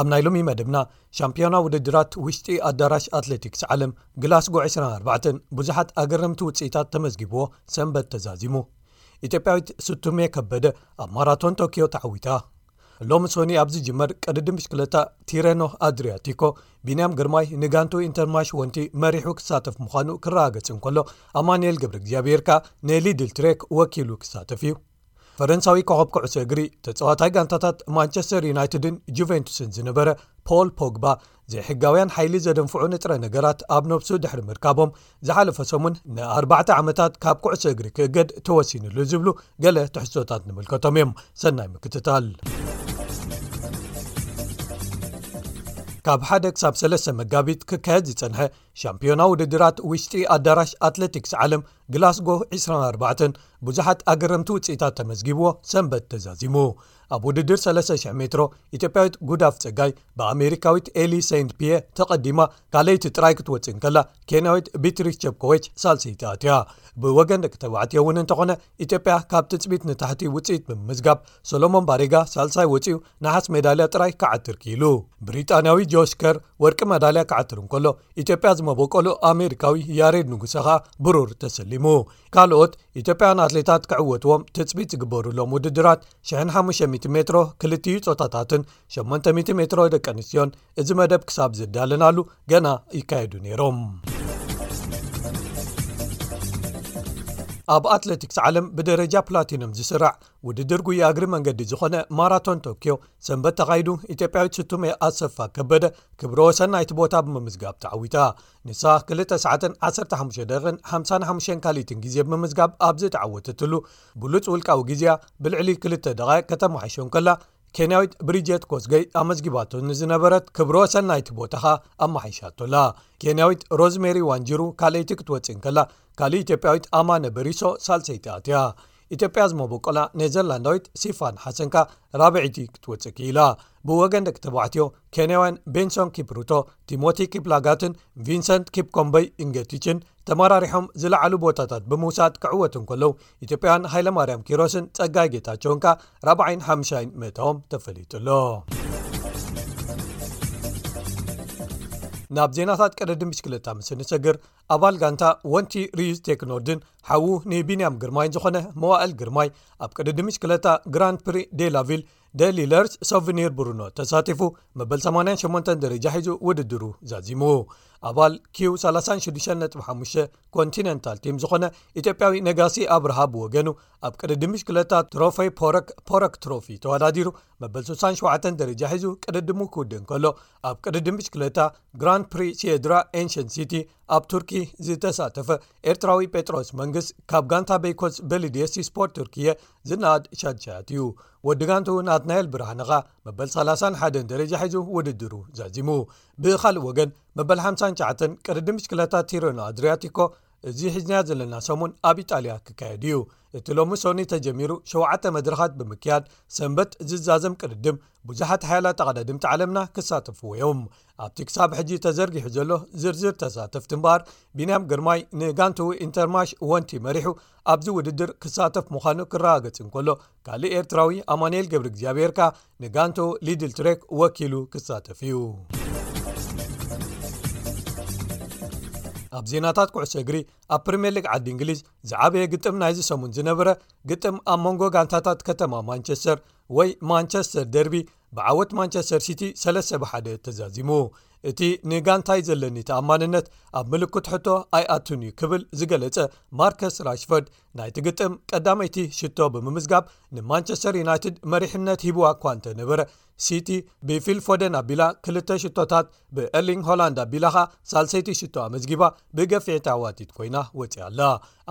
ኣብ ናይ ሎሚ መደብና ሻምፒዮና ውድድራት ውሽጢ ኣዳራሽ ኣትለቲክስ ዓለም ግላስጎ 24 ብዙሓት ኣገረምቲ ውፅኢታት ተመዝጊብዎ ሰንበት ተዛዚሙ ኢትዮጵያዊት ስቱሜ ከበደ ኣብ ማራቶን ቶክዮ ተዓዊታ ሎሚ ሶኒ ኣብ ዝጅመር ቅድዲ ምሽክለታ ቲረኖ ኣድርያቲኮ ቢንያም ግርማይ ንጋንቱ ኢንተርማሽ ወንቲ መሪሑ ክሳተፍ ምዃኑ ክረጋገፅ እንከሎ ኣማንኤል ግብሪ እግዚኣብሄርካ ንሊድል ትሬክ ወኪሉ ክሳተፍ እዩ ፈረንሳዊ ኮኸብ ኩዕሶ እግሪ ተጻዋታይ ጋንታታት ማንቸስተር ዩናይትድን ጁቨንቱስን ዝነበረ ፖል ፖግባ ዘይሕጋውያን ሓይሊ ዘደንፍዑ ንጥረ ነገራት ኣብ ነብሱ ድሕሪ ምርካቦም ዝሓለፈ ሰሙን ንኣርባዕተ ዓመታት ካብ ኩዕሶ እግሪ ክእገድ ተወሲኑሉ ዝብሉ ገለ ትሕሶታት ንምልከቶም እዮም ሰናይ ምክትታል ካብ ሓደ ክሳብ ሰለስተ መጋቢት ክካየድ ዝጸንሐ ሻምፒዮና ውድድራት ውሽጢ ኣዳራሽ ኣትለቲክስ ዓለም ግላስጎ 24 ብዙሓት ኣገረምቲ ውፅኢታት ተመዝጊብዎ ሰንበት ተዛዚሙ ኣብ ውድድር 3,00 ሜትሮ ኢትዮጵያዊት ጉዳፍ ፀጋይ ብኣሜሪካዊት ኤሊ ሰንት ፒየ ተቐዲማ ካለይቲ ጥራይ ክትወፅእ እንከላ ኬንያዊት ቢትሪክ ቸብኮወች ሳልሰይቲ ኣትያ ብወገን ደቂ ተባዕትዮ እውን እንተኾነ ኢትዮጵያ ካብ ትፅቢት ንታሕቲ ውፅኢት ብምምዝጋብ ሶሎሞን ባሬጋ ሳልሳይ ወፅኡ ናሓስ ሜዳልያ ጥራይ ክዓትር ክኢሉ ብሪጣንያዊ ጆሽከር ወርቂ መዳልያ ክዓትር እንከሎ ኢትዮጵያ ዝመበቆሉ ኣሜሪካዊ ያሬድ ንጉሰ ኸኣ ብሩር ተሰሊሙ ካልኦት ኢትዮጵያን ኣትሌታት ክዕወትዎም ትፅቢት ዝግበሩሎም ውድድራት 1500 ሜትሮ ክልትዩ ፆታታትን 800 ሜትሮ ደቂ ኣንስትዮን እዚ መደብ ክሳብ ዝዳለናሉ ገና ይካየዱ ነይሮም ኣብ ኣትለቲክስ ዓለም ብደረጃ ፕላቲኖም ዝስራዕ ውድድር ጉያ እግሪ መንገዲ ዝኾነ ማራቶን ቶክዮ ሰንበት ተኻይዱ ኢትዮጵያዊት ስቱሜ ኣሰፋ ከበደ ክብሮ ወሰን ናይቲ ቦታ ብምምዝጋብ ተዓዊታ ንሳ 21555 ካሊትን ግዜ ብምምዝጋብ ኣብዚ ተዓወትትሉ ብሉፅ ውልቃዊ ግዜያ ብልዕሊ ክልተ ደቓ ከተማሓሸን ከላ ኬንያዊት ብሪጀት ኮስገይ ኣመዝጊባቶ ንዝነበረት ክብሮ ወሰን ናይቲ ቦታኻ ኣመሓይሻቶላ ኬንያዊት ሮዝሜሪ ዋንጅሩ ካልኣይቲ ክትወፅእን ከላ ካልእ ኢትዮጵያዊት ኣማነ በሪሶ ሳልሰይቲ ኣትያ ኢትዮጵያ ዝመበቆላ ኔዘርላንዳዊት ሲፋን ሓሰንካ ራብዒይቲ ክትወፅእ ክኢላ ብወገን ደቂ ተባዕትዮ ኬንያውያን ቤንሶን ኪፕሩቶ ቲሞቲ ኪፕላጋትን ቪንሰንት ኪፕኮምበይ እንገቲችን ተመራሪሖም ዝለዓሉ ቦታታት ብምውሳድ ክዕወቱ እንከለዉ ኢትዮጵያውያን ሃይለማርያም ኪሮስን ፀጋይ ጌታቸውን ከ ራብዓይን ሓምሻይን ምእታዎም ተፈሊጡ ኣሎ ናብ ዜናታት ቀደድም ብሽክለታ ምስ ንሰግር ኣባል ጋንታ ወንቲ ሪዩስ ቴክኖርድን ሓዉ ንቢንያም ግርማይን ዝኾነ መዋእል ግርማይ ኣብ ቅዲ ድምሽክለታ ግራን ፕሪ ዴላቪል ደሊለርስ ሶቪኒር ብሩኖ ተሳቲፉ መበል 88 ደረጃ ሒዙ ውድድሩ ዛዚሙ ኣባል ኪው 365 ኮንቲነንታል ቲም ዝኾነ ኢትዮጵያዊ ነጋሲ ኣብርሃ ብወገኑ ኣብ ቅዲ ድምሽክለታ ትሮፈይ ፖረክ ፖረክ ትሮፊ ተወዳዲሩ መበል 67 ደረጃ ሒዙ ቅድድሙ ክውድእ ከሎ ኣብ ቅድድም ብሽክለታ ግራን ፕሪ ሲየድራ ኤንሸን ሲቲ ኣብ ቱርኪ ዝተሳተፈ ኤርትራዊ ጴጥሮስ መንግስ ካብ ጋንታ ቤይኮስ በሊድየሲ ስፖርት ቱርክየ ዝነኣድ ሻድሻያት እዩ ወዲ ጋንቱ ናትናኤል ብርሃንኻ መበል 31 ደረጃ ሒዙ ውድድሩ ዛዚሙ ብኻልእ ወገን መበል 59 ቅድድም ብሽክለታ ቲረኖ ኣድርያቲኮ እዚ ሒዝናዮ ዘለና ሰሙን ኣብ ኢጣልያ ክካየድ እዩ እቲ ሎሚ ሶኑይ ተጀሚሩ ሸውዓተ መድረኻት ብምክያድ ሰንበት ዝዛዘም ቅድድም ብዙሓት ሓያላት ኣቐዳድምቲ ዓለምና ክሳተፍዎ እዮም ኣብቲ ክሳብ ሕጂ ተዘርጊሑ ዘሎ ዝርዝር ተሳተፍቲ እምበኣር ቢንያም ግርማይ ንጋንትዊ ኢንተርማሽ ወንቲ መሪሑ ኣብዚ ውድድር ክሳተፍ ምዃኑ ክረጋገጽ እንከሎ ካልእ ኤርትራዊ ኣማንኤል ገብሪ እግዚኣብሔርካ ንጋንቶ ሊድል ትሬክ ወኪሉ ክሳተፍ እዩ ኣብ ዜናታት ኩዕሶ እግሪ ኣብ ፕሪምየር ሊግ ዓዲ እንግሊዝ ዝዓበየ ግጥም ናይዚ ሰሙን ዝነበረ ግጥም ኣብ መንጎ ጋንታታት ከተማ ማንቸስተር ወይ ማንቸስተር ደርቢ ብዓወት ማንቸስተር ሲቲ 3 ብሓደ ተዛዚሙ እቲ ንጋንታይ ዘለኒ ተኣማንነት ኣብ ምልክት ሕቶ ኣይኣቱን እዩ ክብል ዝገለጸ ማርከስ ራሽፈርድ ናይቲ ግጥም ቀዳመይቲ ሽቶ ብምምዝጋብ ንማንቸስተር ዩናይትድ መሪሕነት ሂብዋ እኳ እንተ ነበረ ሲቲ ብፊል ፎደን ኣቢላ ክልተ ሽቶታት ብኤርሊንግ ሆላንድ ኣቢላ ኸኣ ሳልሰይቲ ሽቶ ኣመዝጊባ ብገፊሕ ተዕዋቲት ኮይና ወፂኣ ኣላ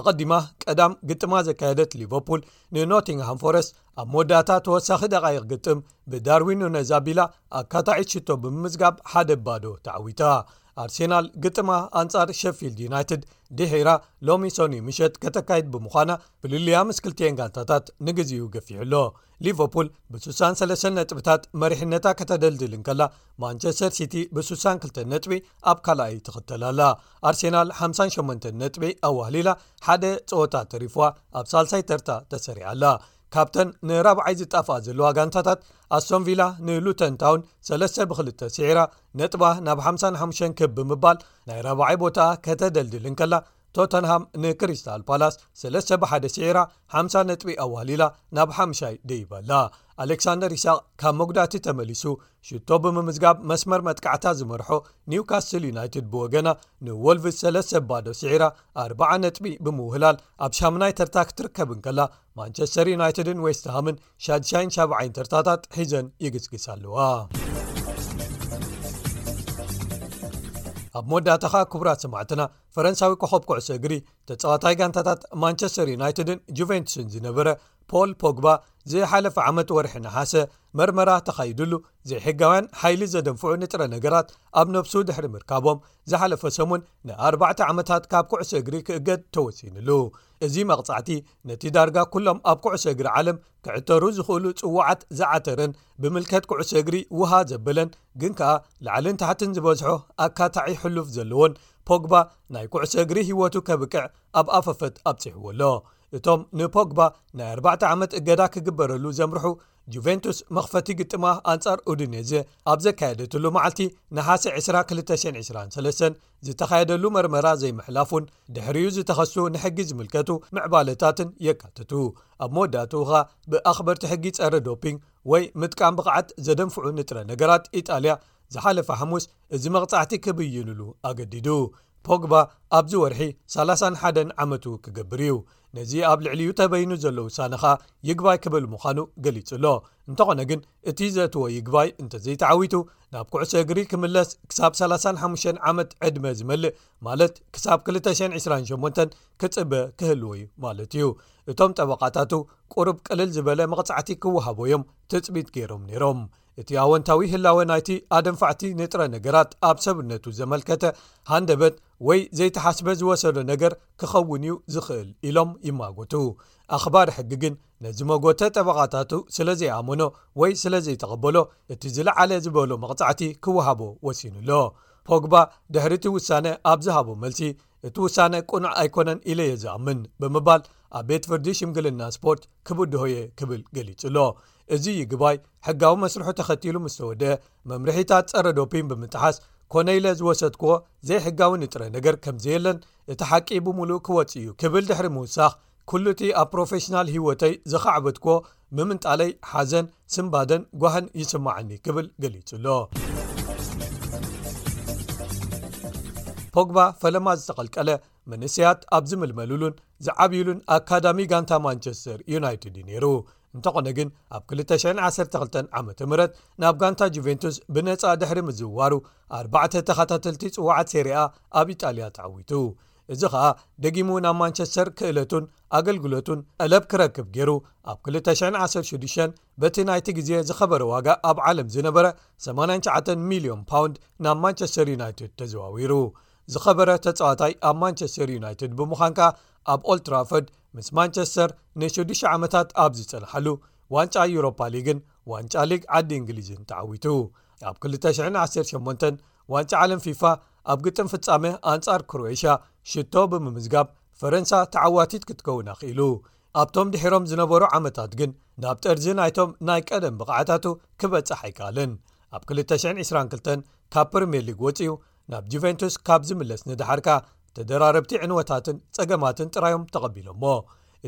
ኣቐዲማ ቀዳም ግጥማ ዘካየደት ሊቨርፑል ንኖቲንግሃም ፎረስት ኣብ መወዳእታ ተወሳኺ ደቃይቕ ግጥም ብዳርዊን ኑነዝ ኣቢላ ኣካታዒት ሽቶ ብምምዝጋብ ሓደ ባዶ ተዓዊታ ኣርሴናል ግጥማ ኣንጻር ሸፊልድ ዩናይትድ ድሒራ ሎሚ ሰኑይ ምሸት ከተካይድ ብምዃና ፍልልያ ምስ ክልቲኤን ጋንታታት ንግዜኡ ገፊሑ ኣሎ ሊቨርፑል ብ63 ነጥብታት መሪሕነታ ከተደልድል እንከላ ማንቸስተር ሲቲ ብ62 ነጥቢ ኣብ ካልኣይ ትኽተላኣላ ኣርሴናል 58 ነጥቢ ኣዋህሊላ ሓደ ጸወታ ተሪፍዋ ኣብ ሳልሳይ ተርታ ተሰሪዓኣላ ካብተን ንራብዓይ ዝጣፍኣ ዘለዋ ጋንታታት ኣስቶንቪላ ንሉተንታውን 3 ብ2 ስዒራ ነጥባ ናብ ሓምሳን ሓሙሽተን ክብ ብምባል ናይ ራብዓይ ቦታኣ ከተደልድል እንከላ ቶተንሃም ንክሪስታል ፓላስ ሰለስተ ብሓደ ስዒራ ሓምሳ ነጥቢ ኣዋህሊላ ናብ ሓምሻይ ደይባላ ኣሌክሳንደር ይስቅ ካብ መጉዳእቲ ተመሊሱ ሽቶ ብምምዝጋብ መስመር መጥቃዕታ ዝመርሖ ኒውካስትል ዩናይትድ ብወገና ንወልቭስ ሰለስተ ባዶ ስዒራ ኣርዓ ነጥቢ ብምውህላል ኣብ ሻሙናይ ተርታ ክትርከብ እንከላ ማንቸስተር ዩናይትድን ዌስትሃምን ሻድሻይን ሻብዓይን ተርታታት ሒዘን ይግስግስ ኣለዋ ኣብ መወዳእታ ኸኣ ክቡራት ሰማዕትና ፈረንሳዊ ኮኸብ ኩዕሶ እግሪ ተጻዋታይ ጋንታታት ማንቸስተር ዩናይትድን ጁቨንትስን ዝነበረ ፖል ፖግባ ዘይሓለፈ ዓመት ወርሒ ንሓሰ መርመራ ተኻይድሉ ዘይሕጋውያን ሓይሊ ዘደንፍዑ ንጥረ ነገራት ኣብ ነብሱ ድሕሪ ምርካቦም ዝሓለፈ ሰሙን ን4ተ ዓመታት ካብ ኩዕሶ እግሪ ክእገድ ተወሲንሉ እዚ መቕጻዕቲ ነቲ ዳርጋ ኩሎም ኣብ ኩዕሶ እግሪ ዓለም ክዕተሩ ዝኽእሉ ጽውዓት ዝዓተረን ብምልከት ኩዕሶ እግሪ ውሃ ዘበለን ግን ከኣ ላዕልን ታሕትን ዝበዝሖ ኣካታዒ ሕሉፍ ዘለዎን ፖግባ ናይ ኩዕሶ እግሪ ህይወቱ ከብቅዕ ኣብ ኣፈፈት ኣብጺሕዎ ኣሎ እቶም ንፖግባ ናይ ኣርባዕተ ዓመት እገዳ ክግበረሉ ዘምርሑ ጁቨንቱስ መኽፈቲ ግጥማ ኣንጻር ኡድነዝ ኣብ ዘካየደትሉ መዓልቲ ንሓሰ 20223 ዝተኻየደሉ መርመራ ዘይምሕላፉን ድሕሪኡ ዝተኸሱ ንሕጊ ዝምልከቱ ምዕባለታትን የካትቱ ኣብ መወዳእትኡ ኸኣ ብኣኽበርቲ ሕጊ ጸረ ዶፒንግ ወይ ምጥቃም ብቕዓት ዘደንፍዑ ንጥረ ነገራት ኢጣልያ ዝሓለፈ ሓሙስ እዚ መቕጻዕቲ ክብይንሉ ኣገዲዱ ፖግባ ኣብዚ ወርሒ 31 ዓመቱ ክገብር እዩ ነዚ ኣብ ልዕሊዩ ተበይኑ ዘሎ ውሳነ ኸኣ ይግባይ ክብል ምዃኑ ገሊጹ ኣሎ እንተኾነ ግን እቲ ዘእትዎ ይግባይ እንተዘይተዓዊቱ ናብ ኩዕሶ እግሪ ክምለስ ክሳብ 35 ዓመት ዕድመ ዝመልእ ማለት ክሳብ 228 ክጽበ ክህልዎ እዩ ማለት እዩ እቶም ጠበቓታቱ ቅሩብ ቅልል ዝበለ መቕጻዕቲ ክወሃቦ እዮም ትፅቢት ገይሮም ነይሮም እቲ ኣወንታዊ ህላወ ናይቲ ኣደንፋዕቲ ንጥረ ነገራት ኣብ ሰብነቱ ዘመልከተ ሃንደበት ወይ ዘይተሓስበ ዝወሰዶ ነገር ክኸውን እዩ ዝኽእል ኢሎም ይማጎቱ ኣኽባር ሕጊ ግን ነዚ መጎተ ጠበቓታቱ ስለ ዘይኣመኖ ወይ ስለ ዘይተቐበሎ እቲ ዝለዓለ ዝበሎ መቕጻዕቲ ክወሃቦ ወሲኑ ኣሎ ፖግባ ድሕሪ እቲ ውሳነ ኣብ ዝሃቦ መልሲ እቲ ውሳነ ቅኑዕ ኣይኮነን ኢለ እየ ዝኣምን ብምባል ኣብ ቤት ፍርዲ ሽምግልና ስፖርት ክብድሆ እየ ክብል ገሊጹ ኣሎ እዚ ይግባይ ሕጋዊ መስርሑ ተኸቲሉ ምስ ተወድአ መምርሒታት ጸረዶፒን ብምጥሓስ ኮነ ኢለ ዝወሰድክዎ ዘይሕጋዊ ንጥረ ነገር ከም ዘየለን እቲ ሓቂ ብምሉእ ክወጽእ እዩ ክብል ድሕሪ ምውሳኽ ኩሉ እቲ ኣብ ፕሮፌሽናል ህይወተይ ዘኻዕበትክዎ ምምንጣለይ ሓዘን ስምባደን ጓህን ይስማዓኒ ክብል ገሊጹሎ ፖግባ ፈለማ ዝተቐልቀለ መንእሰያት ኣብ ዝምልመሉሉን ዝዓብይሉን ኣካዳሚ ጋንታ ማንቸስተር ዩናይትድ እዩ ነይሩ እንተኾነ ግን ኣብ 212 ዓ ም ናብ ጋንታ ጁቨንቱስ ብነፃ ድሕሪ ምዝውዋሩ ኣርባዕተ ተኸታተልቲ ፅዋዓት ሴርኣ ኣብ ኢጣልያ ተዓዊቱ እዚ ኸኣ ደጊሙ ናብ ማንቸስተር ክእለቱን ኣገልግሎቱን ጠለብ ክረክብ ገይሩ ኣብ 216 በቲ ናይቲ ግዜ ዝኸበረ ዋጋ ኣብ ዓለም ዝነበረ 89 ሚልዮን ፓውንድ ናብ ማንቸስተር ዩናይትድ ተዘዋዊሩ ዝኸበረ ተፃዋታይ ኣብ ማንቸስተር ዩናይትድ ብምዃን ከኣ ኣብ ኦልትራፈርድ ምስ ማንቸስተር ንሸዱሽተ ዓመታት ኣብ ዝጸንሓሉ ዋንጫ ዩሮፓ ሊግን ዋንጫ ሊግ ዓዲ እንግሊዝን ተዓዊቱ ኣብ 218 ዋንጫ ዓለም ፊፋ ኣብ ግጥም ፍጻመ ኣንጻር ክሮኤሽያ ሽቶ ብምምዝጋብ ፈረንሳ ተዓዋቲት ክትከውን ኣኽኢሉ ኣብቶም ድሒሮም ዝነበሩ ዓመታት ግን ናብ ጠርዚ ናይቶም ናይ ቀደም ብቕዓታቱ ክበጽሕ ኣይከኣልን ኣብ 222 ካብ ፕሪምየር ሊግ ወጽኡ ናብ ጁቨንቱስ ካብ ዝምለስ ንደሓር ከኣ ተደራረብቲ ዕንወታትን ጸገማትን ጥራዮም ተቐቢሎሞ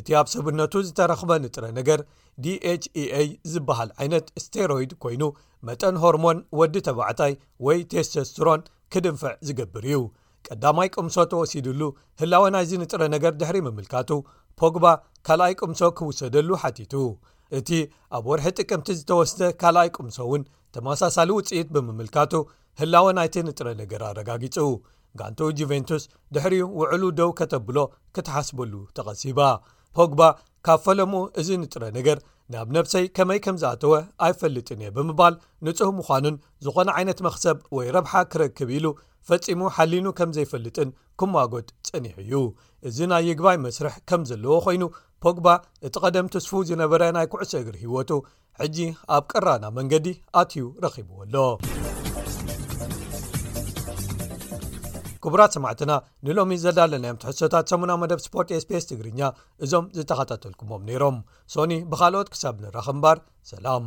እቲ ኣብ ሰብነቱ ዝተረኽበ ንጥረ ነገር dኤችea ዝበሃል ዓይነት ስቴሮይድ ኮይኑ መጠን ሆርሞን ወዲ ተባዕታይ ወይ ቴስተስትሮን ክድንፍዕ ዝገብር እዩ ቀዳማይ ቅምሶ ተወሲድሉ ህላወ ናይዚ ንጥረ ነገር ድሕሪ ምምልካቱ ፖግባ ካልኣይ ቅምሶ ክውሰደሉ ሓቲቱ እቲ ኣብ ወርሒ ጥቅምቲ ዝተወስደ ካልኣይ ቅምሶ እውን ተመሳሳሊ ውፅኢት ብምምልካቱ ህላወ ናይቲ ንጥረ ነገር ኣረጋጊጹ ጋንተ ጁቨንቱስ ድሕሪኡ ውዕሉ ደው ከተብሎ ክትሓስበሉ ተቐሲባ ፖግባ ካብ ፈለሙ እዚ ንጥረ ነገር ናብ ነብሰይ ከመይ ከም ዝኣተወ ኣይፈልጥን እየ ብምባል ንጹህ ምዃኑን ዝኾነ ዓይነት መክሰብ ወይ ረብሓ ክረክብ ኢሉ ፈጺሙ ሓሊኑ ከም ዘይፈልጥን ክማጎት ጸኒሑ እዩ እዚ ናይ ይግባይ መስርሕ ከም ዘለዎ ኮይኑ ፖግባ እቲ ቀደም ትስፉ ዝነበረ ናይ ኩዕሶ እግሪ ህይወቱ ሕጂ ኣብ ቀራና መንገዲ ኣትዩ ረኺብዎ ኣሎ ክቡራት ሰማዕትና ንሎሚ ዘዳለናዮም ትሕሶታት ሰሙና መደብ ስፖርት ስፔስ ትግርኛ እዞም ዝተኸታተልኩሞም ነይሮም ሶኒ ብካልኦት ክሳብ ንራኽ እምባር ሰላም